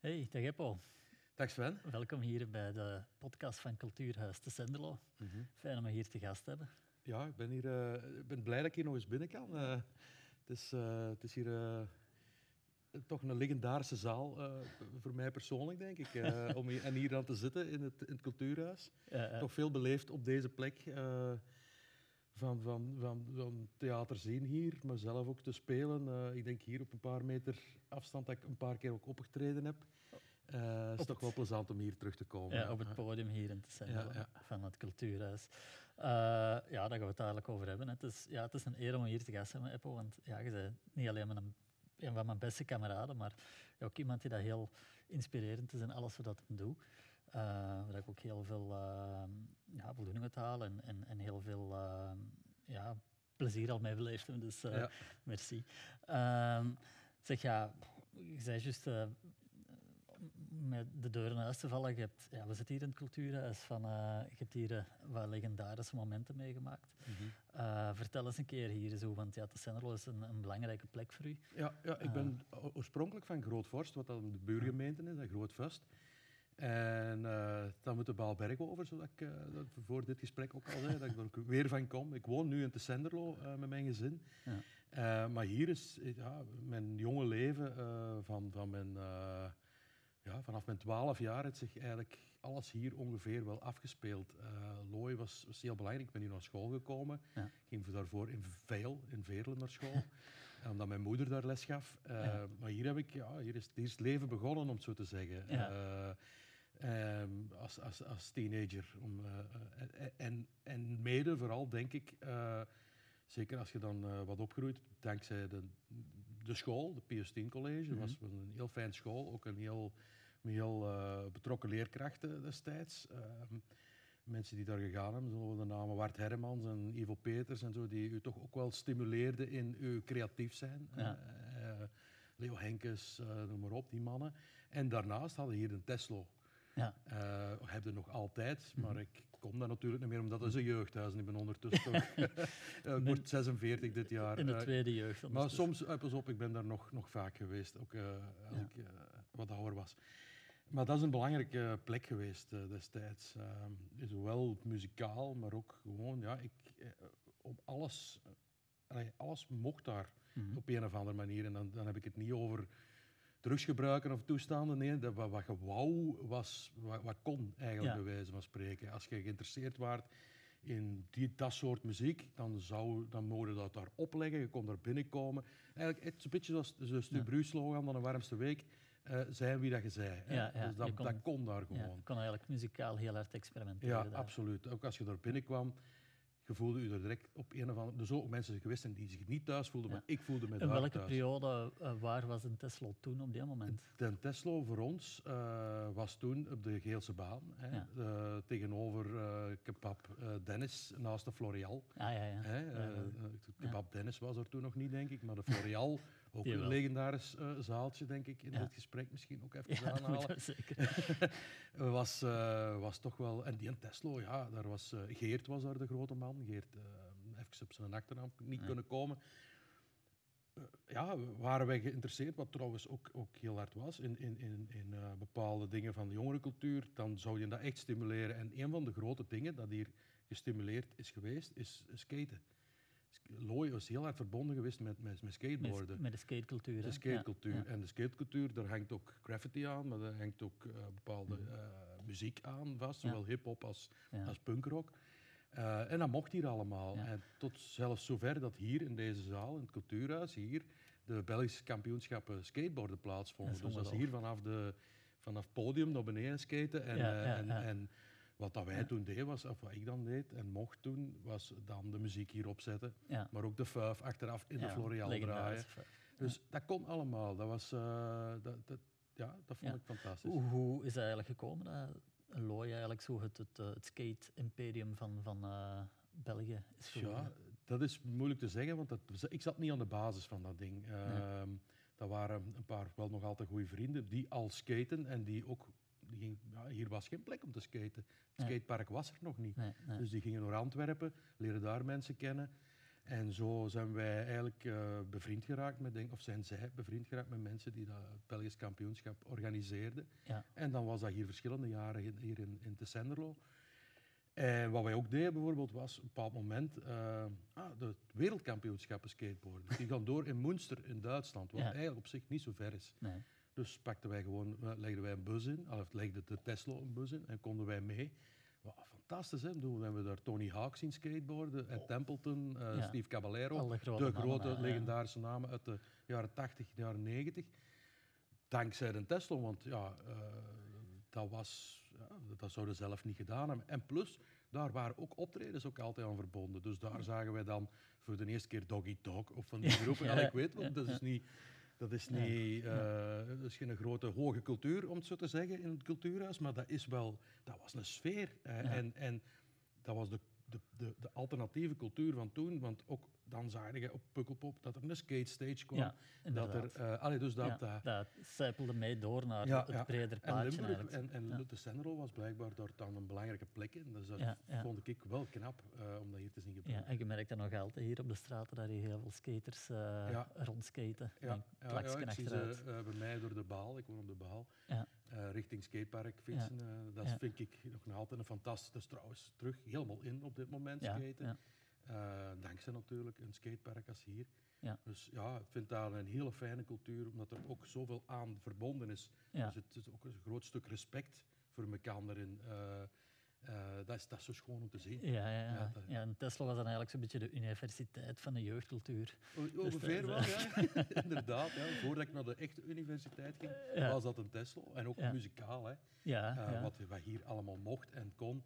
Hey, dag Eppo. Dag Sven. Welkom hier bij de podcast van Cultuurhuis te Senderlo. Fijn om je hier te gast te hebben. Ja, ik ben, hier, eh, ik ben blij dat ik hier nog eens binnen kan. Eh, het, is, eh, het is hier toch een legendarische zaal, voor mij persoonlijk, denk ik. om hier, en hier dan te zitten in het, in het Cultuurhuis. Ja, ja. Toch veel beleefd op deze plek van, van, van, van theater zien hier, maar zelf ook te spelen. Eh, ik denk hier op een paar meter afstand dat ik een paar keer ook opgetreden heb. Eh, het is toch wel plezant om hier terug te komen. Ja, op het podium hier in te Senderlo Ja, van het Cultuurhuis. Eh, ja, daar gaan we het eigenlijk over hebben. Het is, ja, het is een eer om hier te gast te hebben, Eppo. Want ja, je bent niet alleen mijn, een van mijn beste kameraden, maar ook iemand die dat heel inspirerend is in alles wat hij doet. Eh, waar ik ook heel veel eh, ja, voldoening uit haal en, en, en heel veel eh, ja, plezier al mee beleefd heb. Dus eh, Ja. merci. Ehm, zeg ja, je zei juist eh, met de deur naar huis te vallen. Je hebt, ja, we zitten hier in het cultuurhuis. Van, je hebt hier wat legendarische momenten meegemaakt. Eh, vertel eens een keer hier zo, want ja, de Senderlo is een, een belangrijke plek voor u. Ja, ja ik ben oorspronkelijk van Groot-Vorst, wat dan de buurgemeente is, dat Groot-Vest. En eh, dan moet de Baalberg over, zodat ik eh, dat voor dit gesprek ook al zei, dat ik er ook weer van kom. Ik woon nu in de Senderlo eh, met mijn gezin. Ja. Maar hier is ja, mijn jonge leven van, van mijn, ja, vanaf mijn twaalf jaar heeft zich eigenlijk alles hier ongeveer wel afgespeeld. Looi was, was heel belangrijk. Ik ben hier naar school gekomen. Ja. Ik ging daarvoor in Veil, in Veerlen naar school. Omdat mijn moeder daar les gaf. Maar hier, heb ik, ja, hier, is, hier is het leven begonnen, om het zo te zeggen. Eh, ehm, als, als, als teenager. Om, eh, eh, en, en mede vooral, denk ik... eh, Zeker als je dan eh, wat opgroeit, dankzij de, de school, de Pius 10 College. Dat was een heel fijn school, ook een heel, met heel eh, betrokken leerkrachten destijds. Ehm, mensen die daar gegaan hebben, zullen we de namen Wart Hermans en Ivo Peters en zo, die u toch ook wel stimuleerden in uw creatief zijn. Ja. Eh, eh, Leo Henkes, eh, noem maar op, die mannen. En daarnaast hadden we hier een Teslo. Ja. Uh, heb je nog altijd, maar ik kom daar natuurlijk niet meer omdat het is een jeugdhuis en ik ben ondertussen toch... eh, ik word 46 dit jaar. In de Eh, tweede jeugd. maar soms, eh, pas op, ik ben daar nog, nog vaak geweest, ook eh, als Ja. ik eh, wat ouder was. Maar dat is een belangrijke plek geweest eh, destijds. Eh, zowel muzikaal, maar ook gewoon, ja, ik, eh, om alles, eh, alles mocht daar Mhm. op een of andere manier. En dan, dan heb ik het niet over drugsgebruiken of toestanden. Nee, dat, wat, wat je wou, was, wat, wat kon eigenlijk Ja. bij wijze van spreken. Als je geïnteresseerd waart in die, dat soort muziek, dan, zou, dan mogen dat daar opleggen. Je kon daar binnenkomen. Eigenlijk, het is een beetje zoals de Stubru-slogan van de warmste week. eh, zijn wie dat je zei. Ja, ja, dus dat, kon- dat kon daar Ja, gewoon. je kon eigenlijk muzikaal heel hard experimenteren. Ja, daar. absoluut. Ook als je daar binnenkwam, je voelde je er direct op een of andere... Er zullen ook mensen geweest zijn die zich niet thuis voelden, Ja. maar ik voelde me In daar welke thuis. periode, eh, waar was een Tesla toen op die moment? Ten Teslo voor ons eh, was toen op de Geelse baan, hè, Ja. eh, tegenover Kebab Dennis, naast de Florial. Ah, ja, ja. Hè, Kebab Dennis was er toen nog niet, denk ik, maar de Florial, ook een legendarisch eh, zaaltje, denk ik, in Ja. dit gesprek misschien ook even Ja, dat aanhalen. we zeker. was, eh, was toch wel... En die in Teslo, ja, daar was... eh, Geert was daar de grote man. Geert, even op zijn achternaam niet kunnen komen. Ja, waren wij geïnteresseerd, wat trouwens ook, ook heel hard was, in, in, in, in bepaalde dingen van de jongerencultuur, dan zou je dat echt stimuleren. En een van de grote dingen dat hier gestimuleerd is geweest, is skaten. Looy was heel hard verbonden geweest met, met, met skateboarden. Met, met de skatecultuur. De skatecultuur. Ja, ja. En de skatecultuur, daar hangt ook graffiti aan, maar daar hangt ook eh, bepaalde eh, muziek aan vast, zowel hip-hop als, als punkrock. Eh, en dat mocht hier allemaal. En tot zelfs zover dat hier in deze zaal, in het cultuurhuis, hier de Belgische kampioenschappen skateboarden plaatsvonden. Dat dus dat is hier vanaf, de, vanaf het podium naar beneden skaten. En, Ja, ja, en, en wat dat wij toen deden, was, of wat ik dan deed en mocht doen, was dan de muziek hier opzetten. Ja. Maar ook de fuif achteraf in de Florial draaien. Dus dat kon allemaal. Dat, was, eh, dat, dat, ja, dat vond ik fantastisch. Hoe, hoe is het eigenlijk gekomen dat Looi eigenlijk zo het, het, eh, het skate-imperium van, van eh, België is geworden? Ja, dat is moeilijk te zeggen, want dat, ik zat niet aan de basis van dat ding. Ehm, Dat waren een paar wel nog altijd goede vrienden die al skaten en die ook... Die ging, ja, hier was geen plek om te skaten. Het skatepark was er nog niet. Nee, nee. Dus die gingen naar Antwerpen, leren daar mensen kennen. En zo zijn wij eigenlijk eh, bevriend geraakt met, denk, of zijn zij bevriend geraakt met mensen die dat Belgisch kampioenschap organiseerden. Ja. En dan was dat hier verschillende jaren in- hier in, in Tessenderlo. En wat wij ook deden bijvoorbeeld was op een bepaald moment eh ah, de wereldkampioenschappen skateboarden. Die gaan door in Münster in Duitsland, wat Ja. eigenlijk op zich niet zo ver is. Nee. Dus pakten wij gewoon, legden wij een bus in, of legde de Tesla een bus in en konden wij mee. Wat fantastisch, hè? Ik bedoel, We hebben daar Tony Hawk zien skateboarden, Ed Templeton, eh, Oh. Ja. Steve Caballero. Alle grote de mannen, grote ja. legendarische namen uit de jaren 80, jaren 90. Dankzij de Tesla, want ja, eh, dat, was, ja, dat zouden ze zelf niet gedaan hebben. En plus, daar waren ook optredens ook altijd aan verbonden. Dus daar zagen wij dan voor de eerste keer Doggy Dog of van die groepen. Ja, ik weet, want dat is niet... Dat is, Ja, niet, dat is geen grote hoge cultuur, om het zo te zeggen, in het cultuurhuis, maar dat, is wel, dat was een sfeer. Ja. en, en dat was de, de, de, de alternatieve cultuur van toen, want ook dan zag je op Pukkelpop dat er een skate stage kwam. Ja, dat er, eh, allee, dus dat, ja, dat- zijpelde mee door naar Ja, het ja. breder en plaatje Limburg en, en Ja. de Senro was blijkbaar daar dan een belangrijke plek in. Dus dat Ja, ja. vond ik wel knap eh, om dat hier te zien Ja, gebeuren. en je merkt dat nog altijd hier op de straten, dat hier heel veel skaters eh Ja. rondskaten. Ja, Met ja, ja, ik zie ze eh, bij mij door de Baal, ik woon op de Baal, Ja. eh, richting skatepark fietsen. eh, dat Ja. vind ik nog altijd een fantastisch. Dat is trouwens terug helemaal in op dit moment Ja, skaten. ja. Eh, dankzij natuurlijk een skatepark als hier. Ja. Dus ja, ik vind daar een hele fijne cultuur, omdat er ook zoveel aan verbonden is. Ja. Dus het is ook een groot stuk respect voor elkaar. Eh, dat, is, dat is zo schoon om te zien. Ja, ja, ja. Ja, dat- ja, en Tesla was dan eigenlijk zo'n beetje de universiteit van de jeugdcultuur. O- Dus Ongeveer wel, ja. Inderdaad. Ja. Voordat ik naar de echte universiteit ging, Ja. was dat een Tesla. En ook Ja. muzikaal. Hè. Ja, Eh. Wat, wat hier allemaal mocht en kon.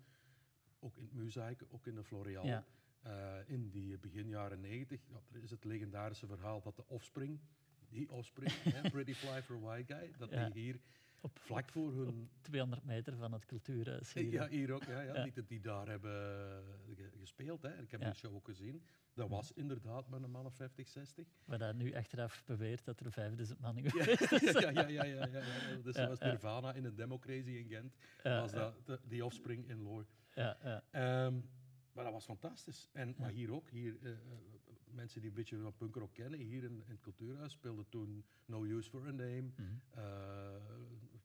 Ook in het Muzaik, ook in de Floreal. Ja. Eh, in die begin jaren 90 ja, er is het legendarische verhaal dat de Offspring, die Offspring, hè, Pretty Fly for a White Guy, dat die hier Op, vlak voor hun 200 meter van het cultuurhuis hier. Ja, hier ook. Ja, ja. Ja. Niet dat die daar hebben eh, ge- gespeeld. Hè. Ik heb Ja. die show ook gezien. Dat was inderdaad met een man of 50, 60. Waar dat nu achteraf beweert dat er 5000 man in Ja, geweest ja, ja, ja, ja, ja, ja. Dus Ja, was. Nirvana in een Democracy in Gent. Was dat de, die Offspring in Loor. Ja, ja. Ehm, maar dat was fantastisch. En. Maar hier ook. Hier, eh, eh, mensen die een beetje van punkrock kennen, hier in, in het cultuurhuis speelden toen No Use for a Name. Mhm.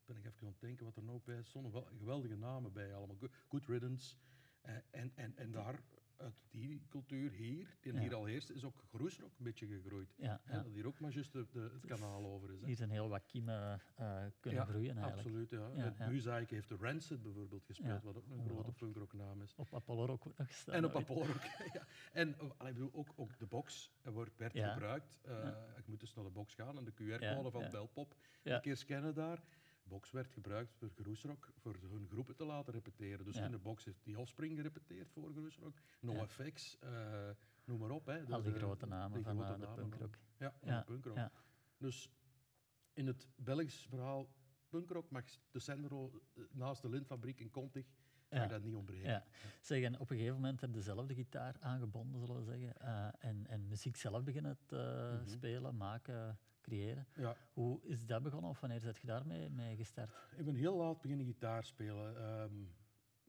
Ben ik even aan het denken wat er nog bij stonden. Wel geweldige namen bij allemaal. Good, Riddance. Eh, en, en, en daar, uit die cultuur hier, die Ja. hier al heerst, is ook groesrock een beetje gegroeid. Ja, dat hier ook maar juist de, de- het kanaal over is. Hè. Hier zijn heel wat kiemen eh, kunnen groeien eigenlijk. Absoluut, ja. Ja, heeft de Rancid bijvoorbeeld gespeeld, wat ook een grote punkrocknaam is. Op Apollo ook nog gestaan. En op. Apollo ook. ja. En oh, ik bedoel, ook, ook de box wordt, werd gebruikt. Eh. Je moet dus naar de box gaan en de QR-code van. Belpop een keer scannen daar. Box werd gebruikt voor Groesrock, voor hun groepen te laten repeteren. Dus Ja. in de box heeft die Offspring gerepeteerd voor Groesrock. Ja. NoFX, eh noem maar op. Hè. De- Al die de- grote namen die van grote eh, de van- punkrock. Ja, van Ja, punkrock. ja. Dus in het Belgisch verhaal punkrock mag de Sendero eh, naast de lintfabriek in Contig mag Ja. dat niet ontbreken. Ja. Zeg, en op een gegeven moment heb je zelf de gitaar aangebonden, zullen we zeggen. eh, en, en muziek zelf beginnen te Mhm. spelen, maken, creëren. Ja. Hoe is dat begonnen of wanneer zet je daarmee mee gestart? Ik ben heel laat beginnen gitaar spelen. Ehm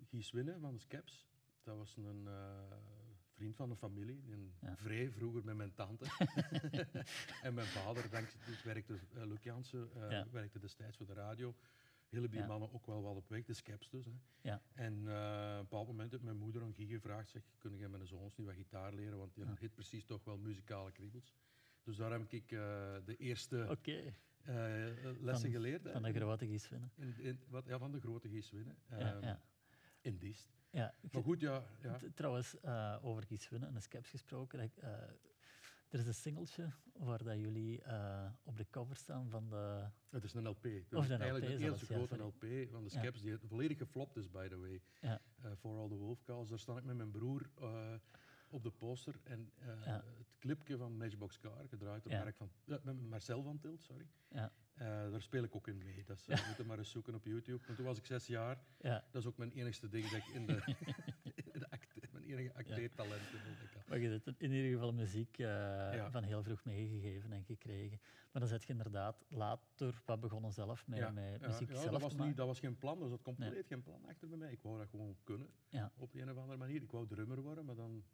Gies Winnen van de Skeps, dat was een eh, vriend van de familie. Een Ja. vrij vroeger met mijn tante. en mijn vader, dank, dus werkte, uh, Luc Jansen, eh, Ja. werkte destijds voor de radio. Hielp die mannen ook wel wat op weg, de Skeps dus. Hè. Ja. En op een bepaald moment heeft mijn moeder aan Guy gevraagd, zeg, kun jij mijn zoons niet wat gitaar leren, want die heeft precies toch wel muzikale kriebels. Dus daar heb ik eh, de eerste eh, lessen Van- geleerd. van de grote wat, ja, van de grote Gies winnen. Ja, Ehm, ja. In Diest. Ja, Maar goed, ja. trouwens, eh, over Gies winnen en de Skeps gesproken. ik, er is een singeltje waar dat jullie op de cover staan van de... Het is een LP. Dat Of is een eigenlijk LP de zelfs, eerste grote. LP van de Ja. Skeps, die volledig geflopt is, by the way. Ja. For All the Wolf Calls. Daar sta ik met mijn broer de poster. En eh, Ja. het clipje van Matchbox Car, gedraaid door Ja. Mark van, met Marcel van Tilt, sorry. Ja, Eh, daar speel ik ook in mee. Dat is, moet maar eens zoeken op YouTube. Maar toen was ik zes jaar. ja. Dat is ook mijn enigste ding dat ik in de, in de acte, mijn enige acteertalent dat. Maar je hebt in ieder geval muziek eh, van heel vroeg meegegeven en gekregen. Maar dan zet je inderdaad later wat begonnen zelf met, met muziek zelf dat was, niet, dat was geen plan, er zat compleet geen plan achter bij mij. Ik wou dat gewoon kunnen, op een of andere manier. Ik wou drummer worden, maar dan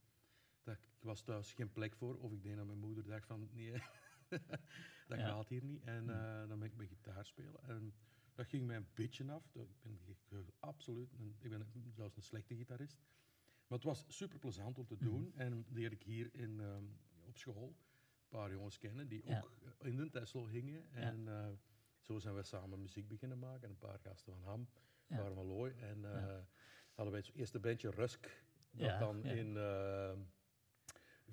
Dat, ik was thuis geen plek voor, of ik denk dat mijn moeder dacht van nee, dat Ja. gaat hier niet. En eh, dan ben ik bij gitaar spelen. En dat ging mij een beetje af. Ik ben absoluut, een, ik ben zelfs een slechte gitarist. Maar het was super plezant om te Mhm. doen. En leerde ik hier in, ehm, op school een paar jongens kennen die Ja. ook in de Tesla hingen. Ja. En eh, zo zijn we samen muziek beginnen maken. En een paar gasten van Ham, Ja. waren van Looy. En Ja. hadden wij het eerste bandje Rusk, dat dan in...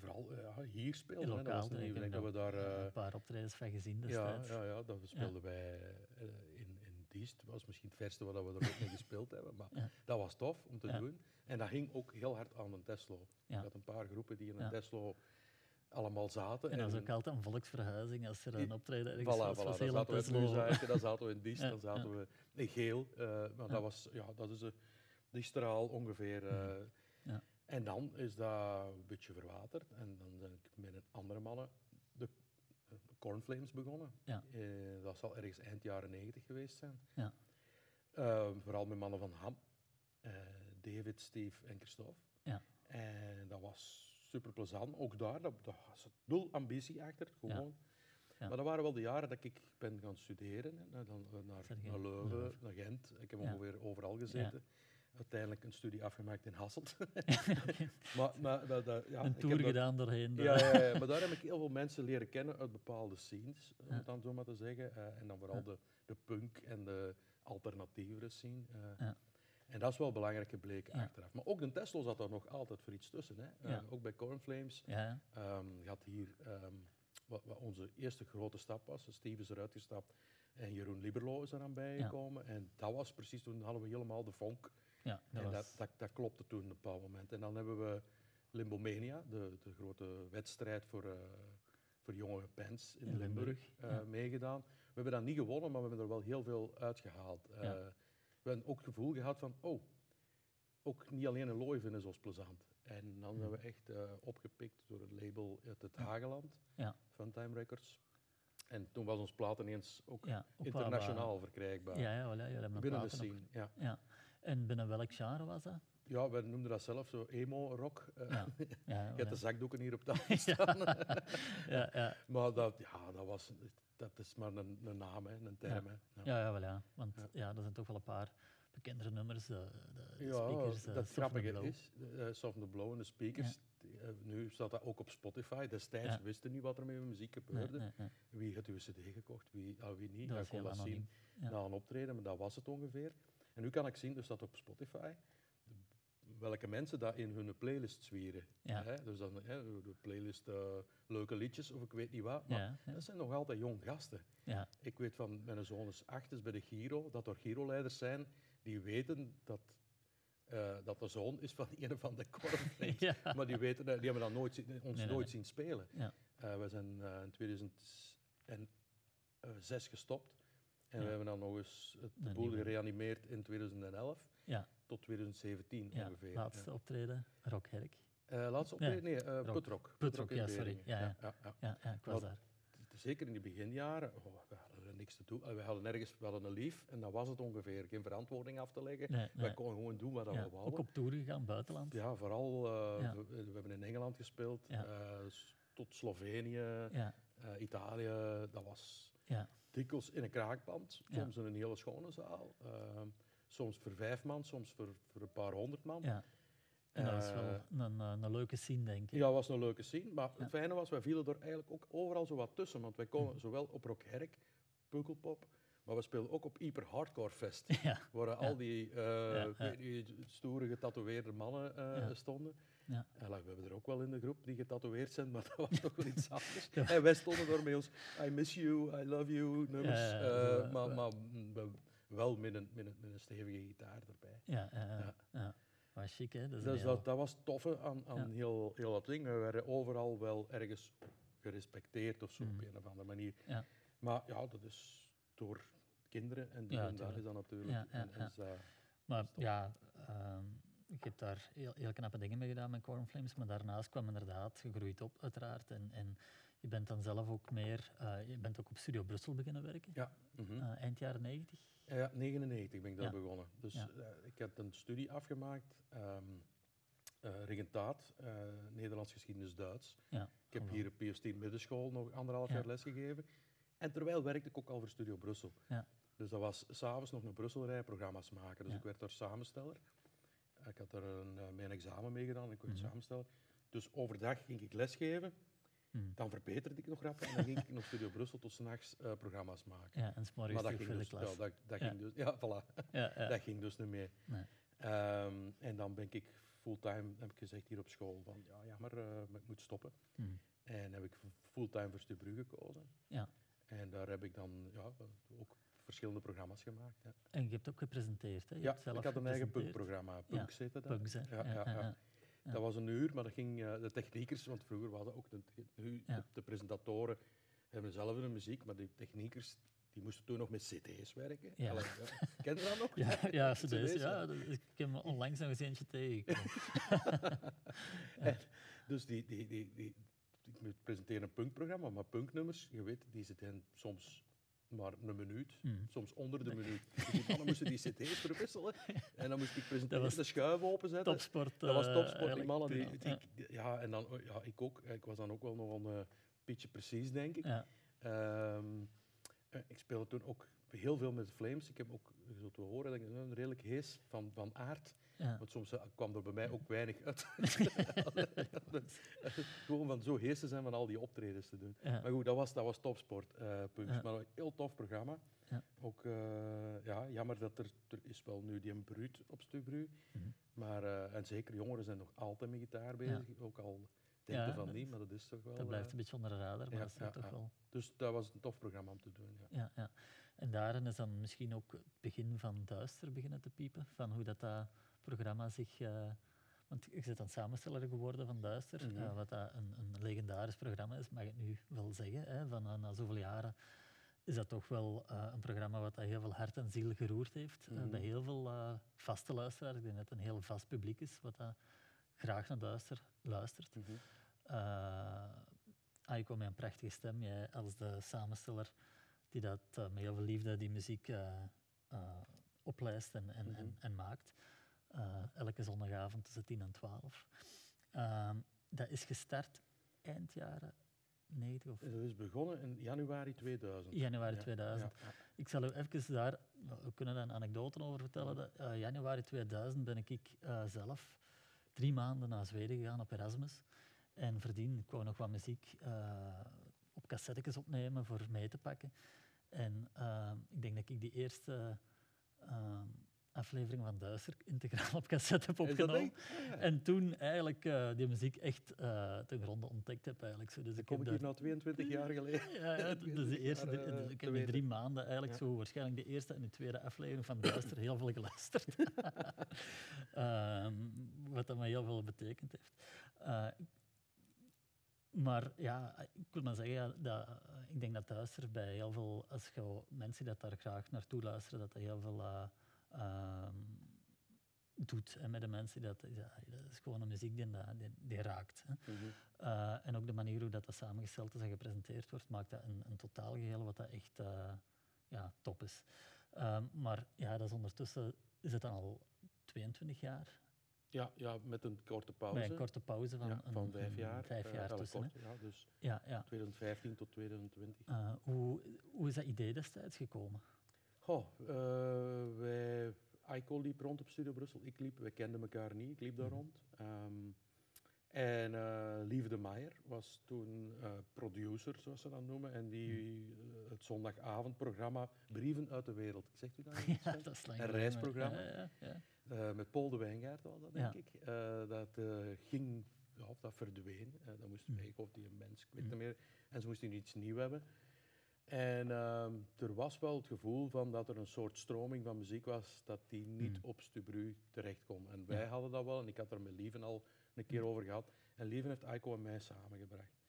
Vooral eh, ja, hier speelde. hè. Dat Lokaal, ik ik heb denk dat we daar... ja, eh, een paar optredens van gezien ja, destijds. ja, ja, dat speelden wij eh, in, in Diest. Dat was misschien het verste wat we er ook mee gespeeld hebben. Maar Ja. dat was tof om te Ja. doen. En dat hing ook heel hard aan een Teslo. Ja. Je had een paar groepen die in een Ja. Teslo allemaal zaten. En dat is ook altijd een volksverhuizing als er een optreden ergens Voilà, was. voilà. was Dan zaten we in dan zaten we in Diest, Ja, dan zaten ja. we in Geel. maar Ja. dat was, ja, dat is de, die straal ongeveer. En dan is dat een beetje verwaterd. En dan ben ik met een andere mannen de, Cornflames begonnen. Ja. Eh, dat zal ergens eind jaren negentig geweest zijn. Ja. Eh, vooral met mannen van Ham. eh, David, Steve en Christophe. Ja. En dat was super plezant. Ook daar, dat, dat was nul ambitie achter. Gewoon. Ja. Maar dat waren wel de jaren dat ik ben gaan studeren. hè. Dan naar, naar Leuven, naar Gent. Ik heb ongeveer overal gezeten. Uiteindelijk een studie afgemaakt in Hasselt. Maar, maar dat, dat, ja, een tour gedaan doorheen. de- ja, ja, ja, maar daar heb ik heel veel mensen leren kennen uit bepaalde scenes, om het dan zo maar te zeggen. Eh, en dan vooral de, de punk en de alternatievere scene. eh. Ja. En dat is wel belangrijk gebleken achteraf. Maar ook de Tesla zat daar nog altijd voor iets tussen. Hè. Eh, ook bij Cornflames Ja, ja. ehm gaat hier, ehm, wat, wat onze eerste grote stap was, Steve is eruit gestapt en Jeroen Liberlo is eraan bijgekomen. En dat was precies, toen hadden we helemaal de vonk. Ja dat en was... dat, dat, dat klopte toen op een bepaald moment. En dan hebben we Limbomania, de, de grote wedstrijd voor, eh, voor jonge bands in, In Limburg, Limburg, eh, ja. meegedaan. We hebben dat niet gewonnen, maar we hebben er wel heel veel uitgehaald. Eh, Ja. we hebben ook het gevoel gehad van, oh, ook niet alleen een looi vinden is ons plezant. En dan zijn we echt eh, opgepikt door een label uit het. Hageland, Ja. Funtime Records. En toen was ons plaat ineens ook ja, internationaal verkrijkbaar. wat- Ja, ja, voilà, binnen de scene. Ja. Ja. En binnen welk genre was dat? ja, we noemden dat zelf zo emo-rock. Eh, Ja. Ja, Je hebt de zakdoeken hier op tafel staan. ja, ja. maar dat, ja, dat, was, dat is maar een, een naam, hè, een term. Hè. Ja. Ja, ja, wel ja. Want Ja. ja. er zijn toch wel een paar bekendere nummers. De, de, de Ja, speakers, eh, dat and grappige is, uh, Soft the Blow en de speakers, die, eh, nu staat dat ook op Spotify. Destijds Ja. wisten niet wat er met muziek gebeurde. nee, nee. Wie had uw cd gekocht, wie, ah, wie niet. Dat Ja, ik kon dat zien. Ja. na een optreden, maar dat was het ongeveer. En nu kan ik zien, dus dat op Spotify, welke mensen dat in hun playlist zwieren. Ja. Hè? Dus dan hè, de playlist eh, leuke liedjes of ik weet niet wat. Maar Ja, ja. dat zijn nog altijd jong gasten. Ja, Ik weet van mijn zoon is acht, is bij de Giro, dat er Giro-leiders zijn die weten dat, eh, dat de zoon is van een van de cornflakes. ja. Maar die, weten, dat- die hebben dat nooit, ons nee, nooit nee. zien spelen. Ja. Eh, we zijn eh, in 2006 gestopt. En we hebben dan nog eens het de boel gereanimeerd in 2011 ja, tot 2017 ja. ongeveer. laatste optreden, Rockherk. Ja. Eh, laatste optreden? Nee, eh Rock. Putrock. Putrock, in ja, sorry. Ja, ja. ja, ik was daar. zeker in de beginjaren, oh, we hadden er niks te doen. Eh, We hadden ergens, we hadden een lief en dat was het ongeveer. Geen verantwoording af te leggen. Nee, nee. konden gewoon doen wat Ja, we wouden. ook op tour gegaan, buitenland. Ja, vooral, Ja. We, we hebben in Engeland gespeeld, Ja. tot Slovenië, Italië. Dat was ja, dikwijls in een kraakpand, Ja. soms in een hele schone zaal. eh, soms voor vijf man, soms voor, voor een paar honderd man. ja. En dat was wel een, eh, een leuke scene, denk ik. Ja, het was een leuke scene. Maar het fijne was, wij vielen er eigenlijk ook overal zo wat tussen. Want wij komen zowel op Rockherk, Pukkelpop, maar we speelden ook op Hyper Hardcore Fest. Ja, Waar al die, eh, Ja, stoere getatoeëerde mannen eh, Ja. stonden. Ja. En like, we hebben er ook wel in de groep die getatoeëerd zijn, maar dat was toch wel iets anders. Ja. En wij stonden daar met ons I miss you, I love you nummers. Ja, ja, eh, zo, maar mm, wel met een, met, een, met een stevige gitaar erbij. ja, ja. ja. Ja. ja. Was chic, hè? Dat is Dus dat, dat was het toffe aan, heel, heel dat ding. We werden overal wel ergens gerespecteerd of zo Mhm. op een of andere manier. Ja. Maar ja, dat is door kinderen en, Ja, daar is dat natuurlijk. En- en dat- Maar Stop. ja, ehm, ik heb daar heel, heel knappe dingen mee gedaan met Cornflames, maar daarnaast kwam inderdaad gegroeid op, uiteraard. En, en je bent dan zelf ook meer, eh, je bent ook op Studio Brussel beginnen werken, ja, eh, eind jaren 90. ja, 99 ben ik daar Ja. begonnen. Dus Ja. eh, ik heb een studie afgemaakt. ehm, eh regentaat, Nederlands geschiedenis Duits. Ja, Ik heb hier op PS10 middenschool nog anderhalf Ja. jaar les gegeven. En terwijl werkte ik ook al voor Studio Brussel. Ja. Dus dat was s'avonds nog naar Brussel rijden, programma's maken. Dus Ja. ik werd daar samensteller. Ik had er een, eh, mijn examen mee gedaan, ik werd Mhm. samensteller. Dus overdag ging ik lesgeven, Mm. dan verbeterde ik nog rap en dan ging ik naar Studio Brussel tot s'nachts eh programma's maken. Ja, en s'morgens maar dat ging, dus, ja, dat, dat Ja. ging dus, ja, voilà. Ja, ja. dat ging dus niet meer. Nee. Ehm, en dan ben ik fulltime, heb ik gezegd hier op school, van ja, eh, maar ik moet stoppen. Mm. En heb ik fulltime voor Stubru gekozen. Ja. En daar heb ik dan ja, ook verschillende programma's gemaakt. Ja, En je hebt ook gepresenteerd, hè? Je ja hebt zelf ik had een eigen punkprogramma. Punk zette dat. Punks, hè? Ja, ja, ja. ja. Dat was een uur, maar dat ging eh, de techniekers, want vroeger dat ook de, de, de presentatoren hebben zelf hun muziek, maar de techniekers die moesten toen nog met CD's werken. Ja. Allee, ja. Ken je dat nog? Ja, ja, cd's, CD's, ja. Ik heb me onlangs nog eens eentje tegengekomen. En dus die, die, die, die, ik moet presenteren een punkprogramma, maar punknummers, je weet, die zitten soms maar een minuut, Mm. soms onder de minuut. Dus die mannen moesten die cd's verwisselen en dan moest ik presenteren, was de schuif openzetten. Topsport. Dat was eh, topsport, die eigenlijk mannen. Die, toen al. die- die- ja, en dan, ja, ik ook. Ik was dan ook wel nog een eh, beetje precies, denk ik. Ja, Ehm, eh, ik speelde toen ook heel veel met Flames. Ik heb ook, je zult wel horen, dat ik een redelijk hees van, van aard. ja. Want soms eh, kwam er bij mij ook weinig uit. Gewoon van zo hees te zijn van al die optredens te doen. ja. Maar goed, dat was, dat was topsport. eh. Ja. Maar een heel tof programma. Ja. Ook eh, ja, jammer dat er, er is wel nu die een bruut op stuk bru. Mhm. Maar, en zeker jongeren zijn nog altijd met gitaar bezig. Ook al denken Ja, van dat- niet, maar dat is toch wel... Dat blijft eh, een beetje onder de radar, maar ja, dat is ja, toch wel... dus dat was een tof programma om te doen. Ja. Ja, ja. En daarin is dan misschien ook het begin van Duister beginnen te piepen, van hoe dat, dat programma zich... eh, want je bent dan samensteller geworden van Duister, Mhm. eh, wat dat een, een legendarisch programma is, mag ik nu wel zeggen. Hè, van, na zoveel jaren is dat toch wel een programma wat dat heel veel hart en ziel geroerd heeft Mhm. bij heel veel vaste luisteraars. Ik denk dat het een heel vast publiek is, wat dat graag naar Duister luistert. Mhm. Eh Aiko met een prachtige stem, jij als de samensteller die dat eh, met heel veel liefde die muziek eh, oplijst en, en, en, Mhm. en maakt. Eh, elke zondagavond tussen 10 en 12. Ehm, dat is gestart eind jaren 90 of Dat is begonnen in januari 2000. januari Ja, 2000. ja, ja. Ik zal u even daar, we kunnen daar een anekdote over vertellen. Eh, januari 2000 ben ik eh, zelf drie maanden naar Zweden gegaan op Erasmus. En verdien, ik wou nog wat muziek eh, op cassettes opnemen voor mee te pakken. En eh, ik denk dat ik die eerste eh, aflevering van Duister integraal op cassette heb opgenomen. Ah, ja. En toen eigenlijk die muziek echt ten gronde ontdekt heb. Eigenlijk. Zo, dus Dan ik kom ik hier nou 22 jaar geleden. ja, ja, dus de eerste, jaar, dus ik heb in drie maanden eigenlijk Ja. zo waarschijnlijk de eerste en de tweede aflevering van Duister heel veel geluisterd. Ehm, wat dat me heel veel betekend heeft. Eh, maar ja, ik wil maar zeggen, ja, dat, eh, ik denk dat Duister bij heel veel, als je mensen dat daar graag naartoe luisteren, dat dat heel veel eh, ehm, doet hè, met de mensen. Dat, ja, dat is gewoon een muziek die, die, die raakt. Hè. Mhm. Uh, en ook de manier hoe dat, dat samengesteld is en gepresenteerd wordt, maakt dat een, een totaalgeheel wat dat echt uh, ja, top is. Um, maar ja, dat is ondertussen is het dan al 22 jaar. Ja, ja, met een korte pauze. Een korte pauze van, ja, van vijf jaar. vijf eh, jaar tussen. hè. kort, ja, dus Ja, ja. 2015 tot 2020. Uh, hoe, hoe is dat idee destijds gekomen? Goh, eh, wij, Aiko liep rond op Studio Brussel, ik liep, wij kenden elkaar niet, ik liep daar Mhm. rond. Ehm, en eh Lieve de Meijer was toen eh, producer, zoals ze dat noemen, en die eh, het zondagavondprogramma Brieven uit de Wereld. Zegt u dat? ja, dat is Een reisprogramma. Ja, ja, ja. Met Paul de Wijngaard was dat, denk ik. Dat ging, of dat verdween. Dat moest Mm. weg, of die mens, ik weet Mm. niet meer. En ze moesten iets nieuws hebben. En ehm, er was wel het gevoel van dat er een soort stroming van muziek was dat die niet Mm. op Stubru terecht kon. En wij hadden dat wel, en ik had er met Lieven al een keer Mm. over gehad. En Lieven heeft Aiko en mij samengebracht.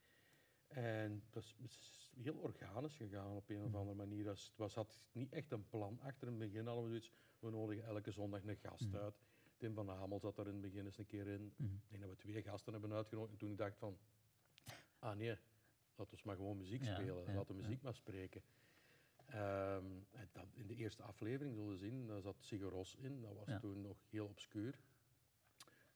En dat is, het is heel organisch gegaan op een of Mm. andere manier. Het was, had niet echt een plan achter. In het begin hadden we zoiets, we nodigen elke zondag een gast Mm. uit. Tim van Hamel zat er in het begin eens een keer in. Mhm. Ik denk dat we twee gasten hebben uitgenodigd. En toen ik dacht van, ah nee, laten we maar gewoon muziek spelen. ja, de ja. muziek maar spreken. Ehm, en dat, in de eerste aflevering zullen we zien, daar zat Sigur Ros in. Dat was Ja. toen nog heel obscuur.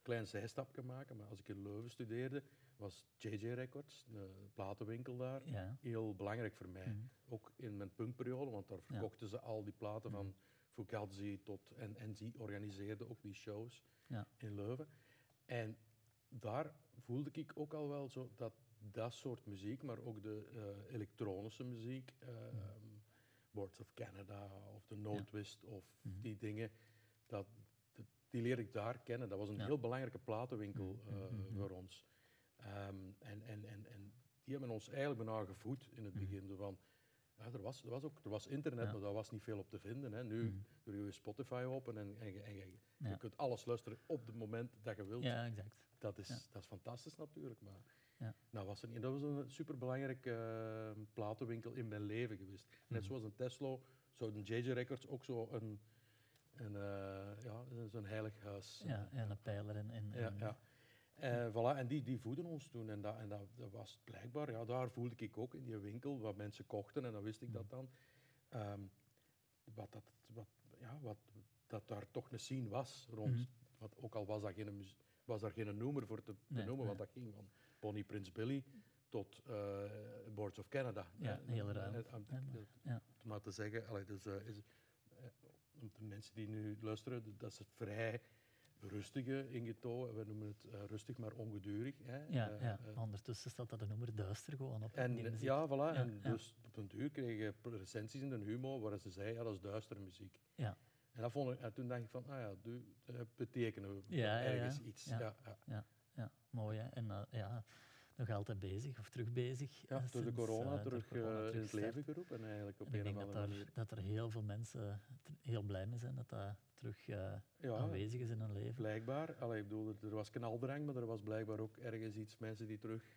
Klein zijstapje maken, maar als ik in Leuven studeerde, was JJ Records, de platenwinkel daar, Ja. heel belangrijk voor mij. Mhm. Ook in mijn punkperiode, want daar verkochten ze al die platen van Fugazi tot... En, en die organiseerden ook die shows Ja. in Leuven. En daar voelde ik ook al wel zo dat dat soort muziek, maar ook de eh, elektronische muziek, eh, Boards of Canada of de No Twist of die dingen, dat- die leerde ik daar kennen. Dat was een Ja. heel belangrijke platenwinkel Mhm, eh, mhm, mhm. voor ons. Ehm, en, en, en, en die hebben ons eigenlijk bijna gevoed in het Mhm. begin. Zo van, ja, er, was, er, was ook, er was internet, Ja. maar daar was niet veel op te vinden. Hè. Nu Mhm. doe je Spotify open en, en, je- en je, Ja. je kunt alles luisteren op het moment dat je wilt. Ja, exact. Dat, is, dat is fantastisch natuurlijk. Maar Ja. nou was er niet. dat was een superbelangrijke eh, platenwinkel in mijn leven geweest. Net zoals een Tesla, zouden JJ Records ook zo een, een, eh, ja, zo'n heilig huis. Ja, en een pijler en... en, ja, en- ja. Eh, voilà, en die, die voeden ons toen. En, dat, en dat, dat was blijkbaar, ja, daar voelde ik ook in die winkel wat mensen kochten. En dan wist ik dat dan. Ehm, wat, dat, wat, ja, wat dat daar toch een scene was rond. Mhm. wat, ook al was, dat geen, was daar geen noemer voor te, te Nee, noemen, want dat ging van Bonnie Prince Billy tot eh Boards of Canada. Ja, heel maar- ja. Om maar te zeggen, allee, dus, is, de mensen die nu luisteren, dat is het vrij rustige ingetogen. We noemen het eh, rustig maar ongedurig. Hè. Ja, Eh, ja. eh, ondertussen staat dat de nummer duister gewoon op. en ja, voilà. en ja. dus op den duur kreeg je recensies in de Humo waar ze zeiden, ja, dat is duistere muziek. Ja. En, dat vond ik, en toen dacht ik van, ah ja, dat betekenen we ergens iets. Ja. Ja. Ja, Ja, mooi hè. En ja, nog altijd bezig of terug bezig. Ja, eh, door de corona eh, terug corona eh, terug het leven geroepen eigenlijk op En een of denk dat andere er, manier. dat er heel veel mensen t- heel blij mee zijn dat dat terug eh, Ja, aanwezig is in hun leven. blijkbaar. Allee, ik bedoel, er- was knaldrang, maar er was blijkbaar ook ergens iets, mensen die terug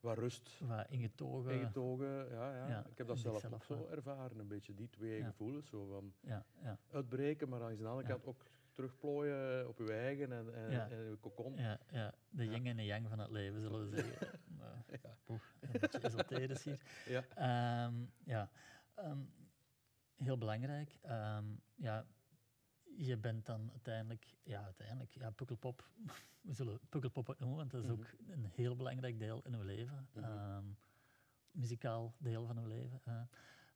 wat rust Wat ingetogen. ingetogen. Ja, ja. ja, ik heb dat zelf ook zo ervaren, een beetje die twee Ja. gevoelens. Zo van Ja, ja, uitbreken, maar aan de andere kant ook terugplooien op je eigen en, en, Ja. en je kokon. ja, ja, de yin en de yang van het leven, zullen we zeggen. Ja. een beetje esoterisch hier. Ja. Ehm, ja, ehm, heel belangrijk. Ehm, ja, je bent dan uiteindelijk, ja, uiteindelijk, ja, Pukkelpop, we zullen Pukkelpop noemen, want dat is Mhm. ook een heel belangrijk deel in uw leven. Mhm. Muzikaal deel van uw leven. eh.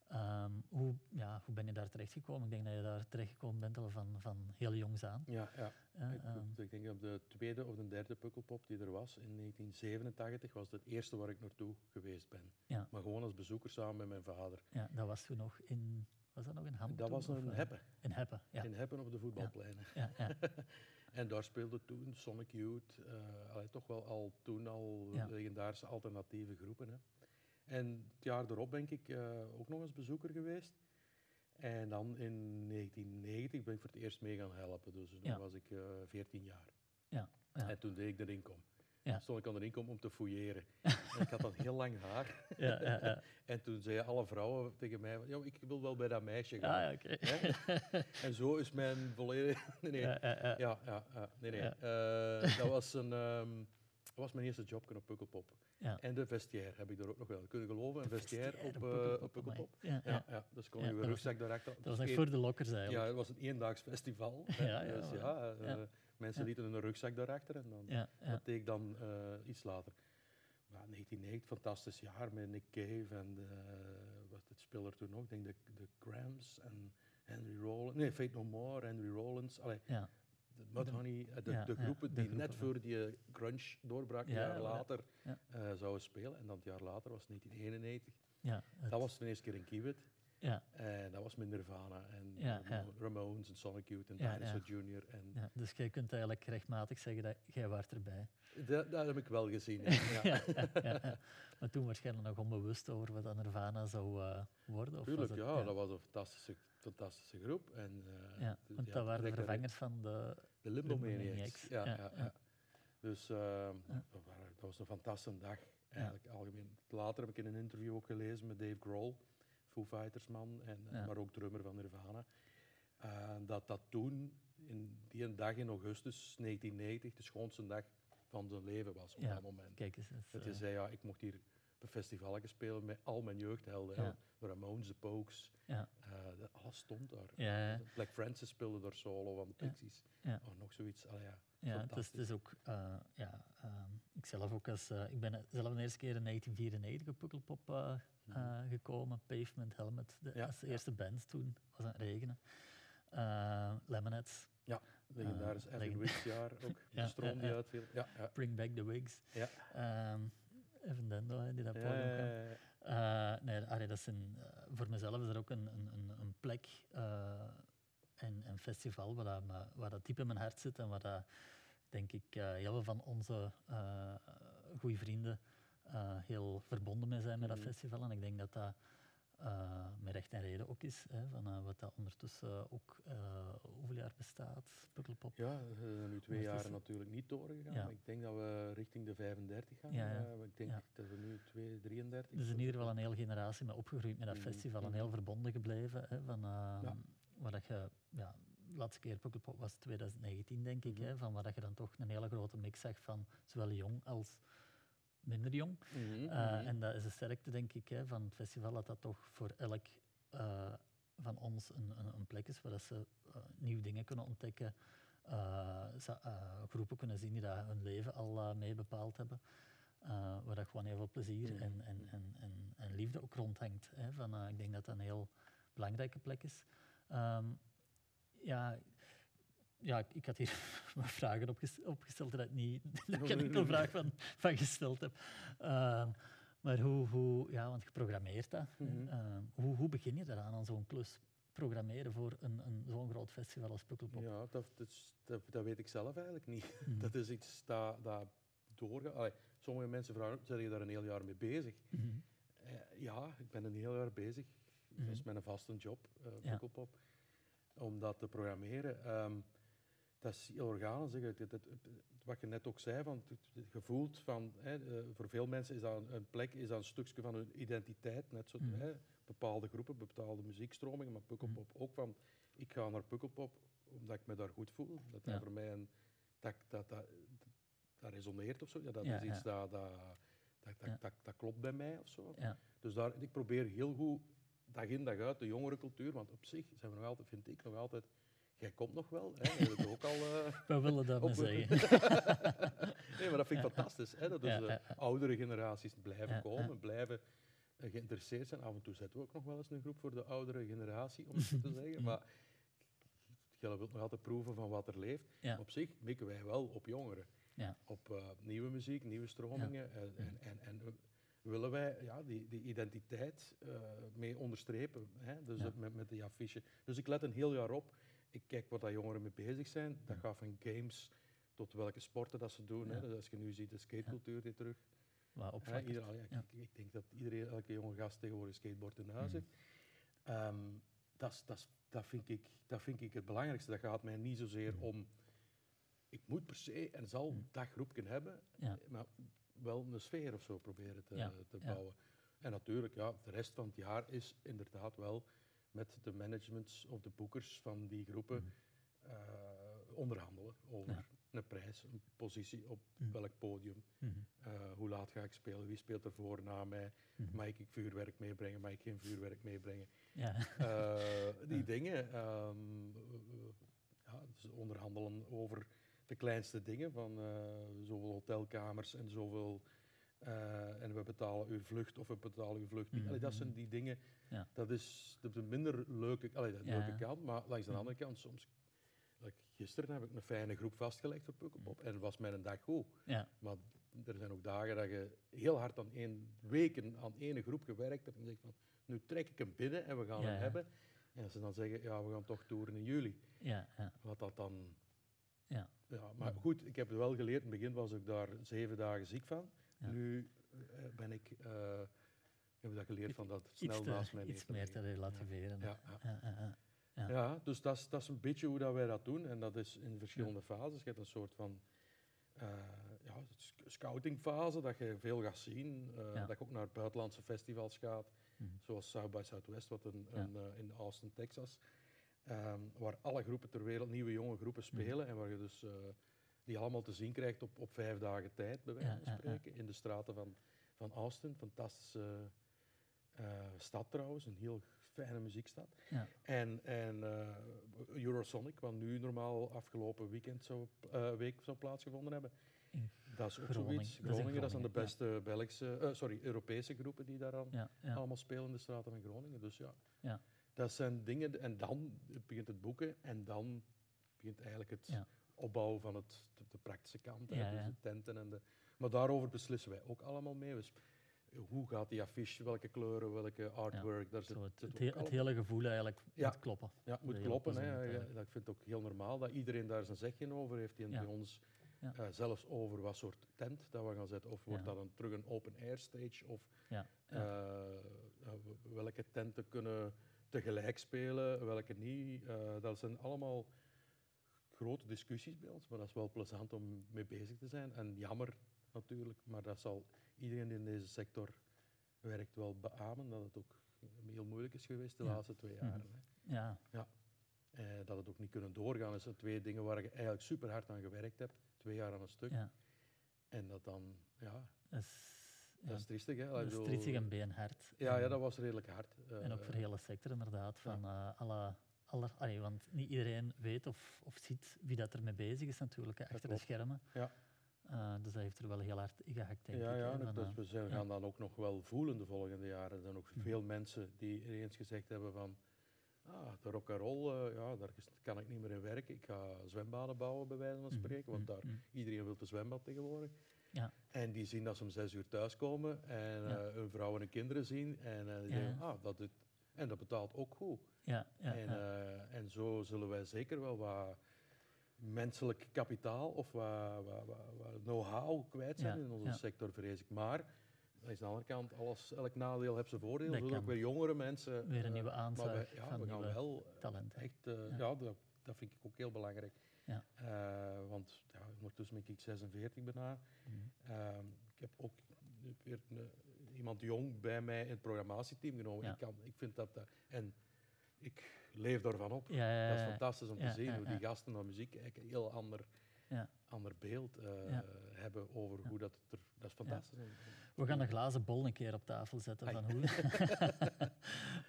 Ehm, hoe, ja, hoe ben je daar terechtgekomen? Ik denk dat je daar terechtgekomen bent al van, van heel jongs aan. Ja, ja. eh, Ik, ehm, ik denk op de tweede of de derde Pukkelpop die er was in 1987 was het eerste waar ik naartoe geweest ben. Ja. Maar gewoon als bezoeker samen met mijn vader. ja, dat was toen nog in, was dat nog in Hamburg? dat was een heppen. In Heppen, ja. In Heppen op de voetbalpleinen. ja, ja. En daar speelde toen Sonic Youth, eh, allee, toch wel al toen al legendarische alternatieve groepen. Hè. En het jaar erop ben ik eh, ook nog eens bezoeker geweest. En dan in 1990 ben ik voor het eerst mee gaan helpen. Dus toen Ja. was ik eh 14 jaar. Ja, ja. En toen deed ik de inkom. Ja. Stond ik aan de inkom om te fouilleren. en ik had dan heel lang haar. ja, ja, ja. En toen zeiden alle vrouwen tegen mij, "Ja, ik wil wel bij dat meisje gaan. Ah, ja, oké. Hè? en zo is mijn volledige... Nee, nee. Ja, ja, ja. Ja, ja, ja. nee, nee. Eh, dat, was een, ehm, dat was mijn eerste job op Pukkelpop. Ja. En de vestiaire heb ik daar ook nog wel. Kun je geloven? Een vestiaire op, Vestiaire, eh, op amai. Ja, Ja. Dus kon je een rugzak daarachter. Dat was echt één- voor de lokkers eigenlijk. Ja, het was een eendaags festival. Ja, ja, dus ja, eh, mensen lieten een rugzak daarachter en dan, dat deed ik dan eh, iets later. Maar 1990, fantastisch jaar met Nick Cave en eh, wat het speelde toen ook, ik denk de, de Grams en Henry Rollins. Nee, Fate No More, Henry Rollins. Allee, ja. De Mudhoney, eh, de, Ja, de ja, groepen de die net voor die eh, grunge doorbrak, een Ja, jaar ja, later, eh, zouden spelen. En dan het jaar later was 1991. ja, het- Dat was de eerste keer in Kiewit. ja, En dat was met Nirvana en eh. Ramones en Sonic Youth en Dinosaur. Jr. En. Dus je kunt eigenlijk rechtmatig zeggen dat jij waart erbij. dat, dat heb ik wel gezien. ja. Maar toen waarschijnlijk nog onbewust over wat Nirvana zou eh, worden. Of Tuurlijk, was het, ja, dat was een fantastische, fantastische groep. En, eh, ja, want dat waren de vervangers van de... De Limbo Maniacs. Ja, Ja, ja. Dus eh, dat, waren- dat was een fantastische dag, eigenlijk algemeen. Later heb ik in een interview ook gelezen met Dave Grohl, Foo Fighters man, en, maar ook drummer van Nirvana. eh, dat dat toen, in die een dag in augustus 1990, de schoonste dag van zijn leven was op dat moment. Kijk eens. eens, Dat je zei, ja, ik mocht hier een festival spelen met al mijn jeugdhelden. Ja. De Ramones, de Pokes, Ja, eh, de- alles stond daar. ja, ja. Black Francis speelde daar solo van de Ja. Pixies. Ja. Oh, nog zoiets. Allee, ja. Ja, het is, het is ook, eh, ja, ehm, ik zelf ook als, eh, ik ben zelf de eerste keer in 1994 op Pukkelpop eh, gekomen, Pavement Helmet, de, Mhm. Ja, als de ja. eerste band toen, was aan het regenen. Lemonheads, Legendarisch Eh, Edwin legend- jaar ook. Ja, de stroom ja, die ja. uitviel. Ja, ja. Bring Back the Wigs, Ja. Ehm, Evan Dendo, hè, die dat podium ja. Eh, nee, allee, dat is een, eh, voor mezelf is er ook een, een, een, plek eh, en een festival waar, dat, waar dat diep in mijn hart zit en waar dat, denk ik heel veel van onze goede vrienden heel verbonden mee zijn met dat Mhm. festival. En ik denk dat dat eh, met recht en reden ook is, hè, van, eh, wat dat ondertussen ook eh, hoeveel jaar bestaat, Pukkelpop. Ja, we zijn nu twee jaren natuurlijk niet doorgegaan. Ja. maar Ik denk dat we richting de 35 gaan. Ja, ja. Ik denk dat we nu 2, 33 Dus in ieder geval een hele generatie mee opgegroeid met dat Mhm, festival en mhm. heel verbonden gebleven. Hè, van. Waar dat je, ja, de laatste keer Pukkelpop was 2019, denk ik. Mhm. Hè, van waar dat je dan toch een hele grote mix zag van zowel jong als minder jong. Mhm, Eh, mhm. En dat is de sterkte, denk ik, hè, van het festival, dat dat toch voor elk eh, van ons een, een, een plek is waar dat ze eh, nieuwe dingen kunnen ontdekken. groepen kunnen zien die dat hun leven al mee bepaald hebben. waar dat gewoon heel veel plezier Mhm. en, en, en, en, en liefde ook rondhangt. Hè, van, ik denk dat dat een heel belangrijke plek is. Ehm, ja, ja, ik, ik had hier wat vragen opges- opgesteld dat ik niet dat ik geen nee. vraag van, van gesteld heb. Ehm, maar hoe, hoe, ja, want je programmeert dat. Mhm. Ehm, hoe, hoe begin je daaraan, aan zo'n klus? Programmeren voor een, een, zo'n groot festival als Pukkelpop. Ja, dat, dat, dat, dat weet ik zelf eigenlijk niet. Mhm. Dat is iets dat, dat doorgaat. Allee, sommige mensen vragen, zijn je daar een heel jaar mee bezig? Mhm. Eh, ja, ik ben een heel jaar bezig. Dat is mijn vaste job, eh Ja. Pukkelpop. Om dat te programmeren. Ehm, dat is heel organisch. Zeg. Het- het- het- wat je net ook zei, van, het- gevoeld van, hè, eh, voor veel mensen is dat een, een plek, is dat een stukje van hun identiteit. Net zo, Mhm. hè, bepaalde groepen, bepaalde muziekstromingen, maar Pukkelpop ook van, ik ga naar Pukkelpop omdat ik me daar goed voel. Dat dat Ja. voor mij een, dat, dat, dat, dat resoneert of zo. Ja, dat Ja, is iets ja. dat, dat, dat, dat, dat, dat klopt bij mij of zo. Ja. Dus daar, ik probeer heel goed dag in dag uit de jongerencultuur, want op zich zijn we nog altijd, vind ik nog altijd, jij komt nog wel, hè, je hebt het ook al. eh, Wat willen dat zeggen? nee, maar dat vind ik fantastisch, hè, dat dus, eh, oudere generaties blijven komen, blijven eh, geïnteresseerd zijn. Af en toe zetten we ook nog wel eens een groep voor de oudere generatie, om het zo te zeggen. Maar je wilt nog altijd proeven van wat er leeft. Ja. Op zich mikken wij wel op jongeren. Ja. Op nieuwe muziek, nieuwe stromingen. En, en, en, willen wij ja, die, die identiteit mee onderstrepen. Hè? Dus Ja. met, met die affiche. Dus ik let een heel jaar op. Ik kijk wat jongeren mee bezig zijn. Dat gaat van games tot welke sporten dat ze doen. Hè? Dus als je nu ziet de skatecultuur die terug. Ieder, Ja. ik, ik denk dat iedereen, elke jonge gast tegenwoordig een skateboard in huis Mhm. heeft. Ehm, dat, vind ik, dat vind ik het belangrijkste. Dat gaat mij niet zozeer Mhm. om. Ik moet per se en zal Mhm. dat groepje hebben, Ja. maar wel een sfeer of zo proberen te, Ja, te ja. bouwen. En natuurlijk, ja, de rest van het jaar is inderdaad wel met de managements of de boekers van die groepen Mhm. eh, onderhandelen over Ja. een prijs, een positie op welk podium. Mhm. eh, hoe laat ga ik spelen? Wie speelt er voor na mij? Mhm. Mag ik vuurwerk meebrengen? Mag ik geen vuurwerk meebrengen? Ja. Eh, die Ja. dingen. ehm, eh, ja, dus onderhandelen over de kleinste dingen. Van zoveel hotelkamers en zoveel. Eh, en we betalen uw vlucht of we betalen uw vlucht niet. Allee, dat zijn die dingen. Ja. Dat is de, de minder leuke, allee, de Ja. leuke kant. Maar langs de andere kant, soms. like gisteren heb ik een fijne groep vastgelegd op Pukkelpop. En was mijn dag goed. Ja. Maar er zijn ook dagen dat je heel hard aan één weken aan één groep gewerkt hebt en zegt van nu trek ik hem binnen en we gaan hem hebben. En ze dan zeggen, ja, we gaan toch toeren in juli. Ja. Ja. Wat dat dan... Ja. Ja, maar goed, ik heb het wel geleerd. In het begin was ik daar zeven dagen ziek van. Ja. Nu eh, ben ik... eh, heb ik dat geleerd van dat het snel Iets, naast mij iets meer te relativeren. Ja, ja. Ja, dus dat is, dat is een beetje hoe dat wij dat doen. En dat is in verschillende fases. Je hebt een soort van eh, ja, sc- scoutingfase, dat je veel gaat zien. Dat je ook naar buitenlandse festivals gaat, Mhm. zoals South by Southwest, wat een, een, in Austin, Texas. ehm, waar alle groepen ter wereld, nieuwe jonge groepen Mhm. spelen. En waar je dus die allemaal te zien krijgt op, op vijf dagen tijd, bij wijze Ja, van ja, ja. spreken. In de straten van, van Austin. Fantastische eh, stad trouwens, een heel fijne muziekstad. Ja. En, en eh, Eurosonic, wat nu normaal afgelopen weekend zou, eh, week zou plaatsgevonden hebben. In Dat is ook Groningen. zoiets. Dat Groningen, dat zijn de beste Belgische, eh, sorry, Europese groepen die daar Ja, ja, allemaal spelen in de straten van Groningen. Dus ja, Ja. dat zijn dingen. En dan begint het boeken en dan begint eigenlijk het Ja. opbouwen van het, de, de praktische kant. hè, dus de tenten en de. Maar daarover beslissen wij ook allemaal mee. Dus, hoe gaat die affiche, welke kleuren, welke artwork, daar zit, het, zit het, he- het hele gevoel eigenlijk Ja. moet kloppen. ja, het moet kloppen. Hè. Ja, dat vind ik ook heel normaal dat iedereen daar zijn zegje over heeft. Die Ja. bij ons Ja. eh, zelfs over wat soort tent dat we gaan zetten. Of wordt dat een, terug een open-air stage? Of eh, eh, welke tenten kunnen tegelijk spelen, welke niet? Dat zijn allemaal grote discussies bij ons, maar dat is wel plezant om mee bezig te zijn. En jammer natuurlijk, maar dat zal iedereen die in deze sector werkt wel beamen, dat het ook heel moeilijk is geweest de Ja. laatste twee Mhm. jaren. hè. ja, Eh, dat het ook niet kunnen doorgaan. Dat zijn twee dingen waar je eigenlijk super hard aan gewerkt hebt, twee jaar aan een stuk. ja. En dat dan, ja, Dat is, ja, dat is triestig. Hè? Ik dat is triestig en beenhard. Ja, ja, dat was redelijk hard. En ook Eh, voor de hele sector inderdaad. Van, eh, alle, allee, want niet iedereen weet of, of ziet wie dat er mee bezig is natuurlijk, hè, achter de schermen. Ja. Eh, dus dat heeft er wel heel hard in gehakt, denk ja, ik. ja, van, eh, we zijn, gaan dan ook nog wel voelen de volgende jaren. Er zijn ook Mhm. veel mensen die eens gezegd hebben van ah, de rock and roll, eh, ja, daar kan ik niet meer in werken. Ik ga zwembaden bouwen, bij wijze van mhm, spreken, want mhm, daar, iedereen wil een zwembad tegenwoordig. Ja. En die zien dat ze om zes uur thuiskomen en eh, hun vrouwen en kinderen zien. En, die ah, dat dit, en dat betaalt ook goed. Ja, ja, en, eh, en zo zullen wij zeker wel wat menselijk kapitaal of wat, wat, wat, wat know-how kwijt zijn in onze sector, vrees ik. Maar aan de andere kant, alles, elk nadeel heeft zijn voordeel. Er zullen ook weer jongere mensen. Weer een eh, nieuwe maar aanslag wij, ja, van we gaan wel talenten. echt, eh, Ja. ja, dat, dat vind ik ook heel belangrijk. Ja. Eh, want ja, ondertussen ben ik 46 bijna. Mhm. Ehm, ik heb ook weer een- iemand jong bij mij in het programmatieteam genomen. Ik, kan, ik vind dat, eh, en ik leef daarvan op. Ja, ja, Dat is fantastisch om te zien hoe die gasten naar muziek kijken, een heel ander, Ja. ander beeld eh, hebben over hoe dat er, dat is fantastisch. We gaan een glazen bol een keer op tafel zetten Ai. van hoe,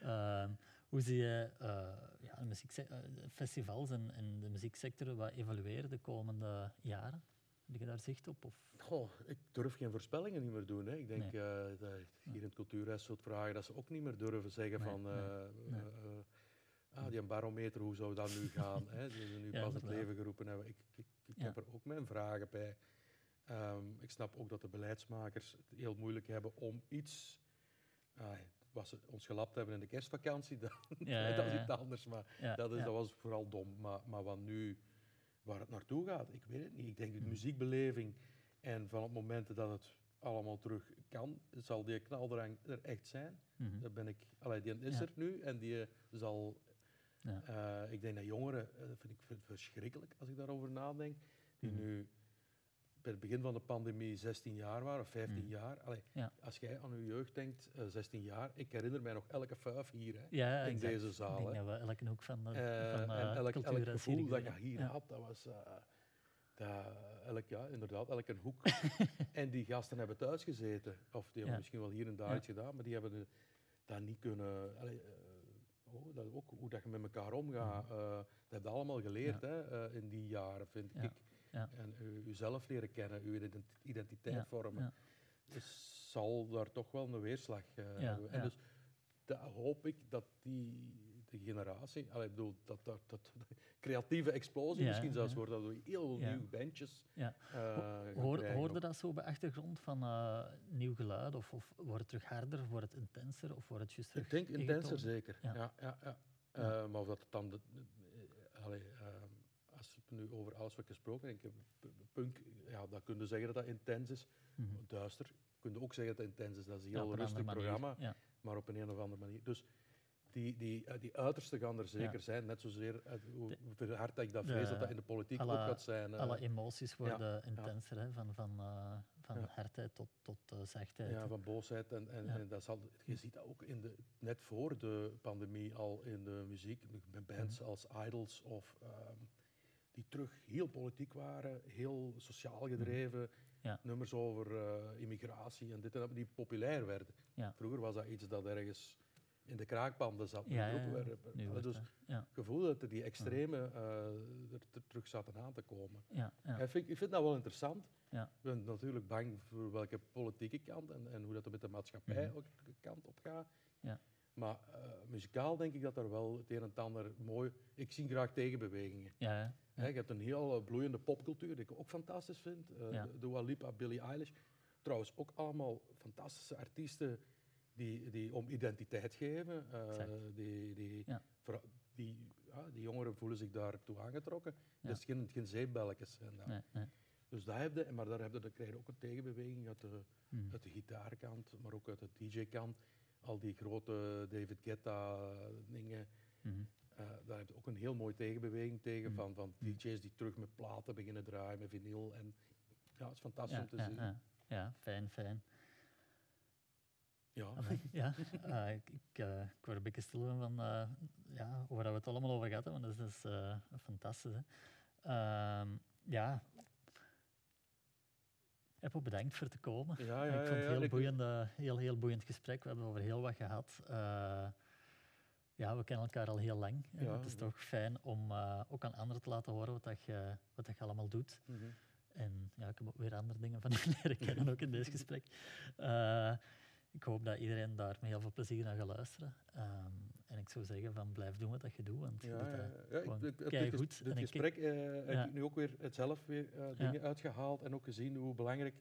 Ehm, hoe zie je eh, de eh, de festivals en, en de muzieksector wat evolueren de komende jaren? Heb je daar zicht op? Of? Goh, ik durf geen voorspellingen niet meer doen. Hè. Ik denk Nee. dat hier in het cultuurhuis zult vragen dat ze ook niet meer durven zeggen Nee, van nee, eh, nee. eh, eh, ah, die barometer, hoe zou dat nu gaan? hè? Die ze nu Ja, pas het leven geroepen hebben. Ik, ik, ik Ja. heb er ook mijn vragen bij. Ehm, ik snap ook dat de beleidsmakers het heel moeilijk hebben om iets. ah, wat ze ons gelapt hebben in de kerstvakantie, dat, Ja, dat is iets anders. Maar dat, is, dat was vooral dom. Maar, maar wat nu, waar het naartoe gaat, ik weet het niet. Ik denk de Mhm. muziekbeleving en van het moment dat het allemaal terug kan, zal die knaldrang er echt zijn. Mhm. Daar ben ik, allee, die is Ja. er nu en die zal. Ja. eh, ik denk dat jongeren, eh, dat vind ik verschrikkelijk als ik daarover nadenk, die Mhm. nu bij het begin van de pandemie 16 jaar waren of 15 Mhm. jaar. Allee, Ja. Als jij aan je jeugd denkt, eh, 16 jaar, ik herinner mij nog elke fuif hier. Hè. Ja, in exact. deze zaal, Ik denk hè. dat we elke hoek van de, Eh, van, en eh, elk, cultuur elk gevoel dat je hier had, dat was... eh, dat, elk, ja, inderdaad, elke hoek. en die gasten hebben thuis gezeten. Of die hebben misschien wel hier en daar iets gedaan, maar die hebben eh, dat niet kunnen... allee, eh, oh, dat ook, hoe dat je met elkaar omgaat, eh, dat heb je allemaal geleerd hè, eh, in die jaren, vind Ja. ik. Ja. En u- uzelf leren kennen, uw ident- identiteit vormen. Dus zal daar toch wel een weerslag Ja, hebben. En dus dat hoop ik dat die de generatie, allee, ik bedoel, dat dat, dat creatieve explosie Ja, misschien zelfs ja. wordt, dat we heel Ja. nieuwe bandjes Ja. Hoor, krijgen hoorde dat zo bij achtergrond van eh, nieuw geluid? Of, of wordt het terug harder, wordt het intenser of wordt het juist terug Ik denk intenser zeker. Ja. Ja. Ja. Eh, maar of dat het dan... De, allee, als we nu over alles wat gesproken ik heb punk, ja, dan kun je zeggen dat dat intens is. Mhm. Duister, kun je ook zeggen dat het intens is. Dat is een heel rustig programma. Maar op een, een of andere manier. Dus die, die, eh, die uitersten gaan er zeker Ja. zijn. Net zozeer, eh, hoe hard dat ik dat de- vrees, dat dat in de politiek alle- ook gaat zijn. eh, Alle emoties worden intenser, hè, van, van, van Ja. hardheid tot, tot zachtheid. ja, van boosheid. En, en, dat zal, je ziet dat ook in de, net voor de pandemie al in de muziek, met bands Mhm. als Idols of... ehm, die terug heel politiek waren, heel sociaal gedreven, Mhm. Ja. Nummers over immigratie en dit en dat, die populair werden. Ja. Vroeger was dat iets dat ergens in de kraakpanden zat. Ja, ja, dus ja, gevoel dat er die extreme eh, er, er terug zaten aan te komen. ja, ja, Ik, vind, ik vind dat wel interessant. Ja. Ik ben natuurlijk bang voor welke politieke kant en, en hoe dat er met de maatschappij Mhm. ook de kant op gaat. Ja. Maar eh, muzikaal denk ik dat er wel het een en het ander mooi... Ik zie graag tegenbewegingen. ja, ja, je hebt een heel eh, bloeiende popcultuur, die ik ook fantastisch vind. Ja. Dua Lipa, Billie Eilish. Trouwens, ook allemaal fantastische artiesten die, die om identiteit geven. Eh, die, die, Ja. die, ja, die jongeren voelen zich daartoe aangetrokken. Ja. Het is geen, geen zeepbelletjes. zijn dat. Nee, nee. Dus dat heb je, maar daar, heb je, dan krijg je ook een tegenbeweging uit de, Mhm. uit de gitaarkant, maar ook uit de DJ-kant. Al die grote David Guetta-dingen. Mhm. Eh, daar heb je ook een heel mooie tegenbeweging tegen Mm. van, van DJ's die terug met platen beginnen draaien, met vinyl. En ja, het is fantastisch om te zien. ja. ja, fijn, fijn. Ja. Amai, ja, eh, ik, ik, eh, ik word een beetje stil van, eh, ja, waar we het allemaal over gehad hebben. want Dat is, dat is eh, fantastisch. Hè. Ehm, ja. Apple, bedankt voor te komen. Ja, ja, ik vond het heel, ik- boeiend, heel, heel boeiend gesprek. We hebben over heel wat gehad. Eh, ja, we kennen elkaar al heel lang. En het is toch fijn om ook aan anderen te laten horen wat, dat je, wat dat je allemaal doet. Mhm. En ja, ik heb ook weer andere dingen van u leren kennen, ook in deze gesprek. Eh, ik hoop dat iedereen daar met heel veel plezier naar gaat luisteren. Ehm, en ik zou zeggen van blijf doen wat je doet, want je Ja, doet ja, dat ja. Ja, ik- dit, ik- gesprek eh, heb ik nu ook weer het zelf weer eh, dingen uitgehaald en ook gezien hoe belangrijk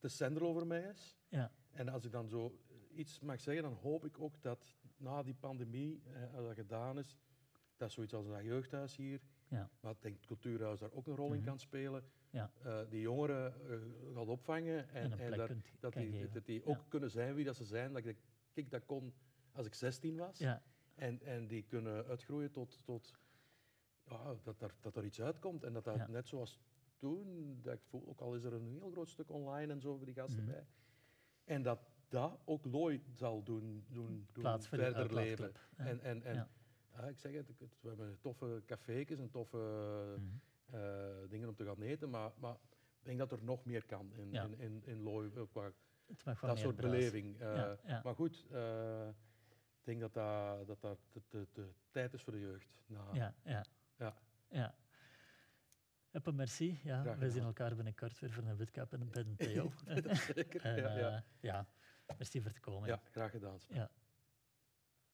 de zender over mij is. Ja. En als ik dan zo iets mag zeggen, dan hoop ik ook dat na die pandemie, eh, als dat gedaan is, dat zoiets als een jeugdhuis hier, Ja. maar ik denk het cultuurhuis daar ook een rol in Mhm. kan spelen, Ja. eh, die jongeren eh, gaat opvangen En en, en dat, kunt dat die, dat die Ja. ook kunnen zijn wie dat ze zijn. Dat ik, dat kon als ik 16 was. Ja, En, en die kunnen uitgroeien tot, tot ja, dat, er, dat er iets uitkomt. En dat dat net zoals toen, dat ik voel, ook al is er een heel groot stuk online en zo voor die gasten Mhm. bij. En dat dat ook Looi zal doen, doen, doen verder leven. uitlaatklep. Ja. En, en, en Ja. ik zeg het, het- we hebben toffe café's en toffe eh, dingen om te gaan eten, maar, maar ik denk dat er nog meer kan in, Ja. in, in, in Looi, ook qua Het dat soort beleving. eh, Ja, ja. Maar goed, eh, ik denk dat dat, dat, dat de, de, de tijd is voor de jeugd. Nou, Ja, ja. Ja. ja. Eppe, merci. Ja, we zien elkaar binnenkort weer voor een witcap en een bed en theo. zeker. en, ja, ja. eh, ja, merci voor te komen. ja, graag gedaan. Ja.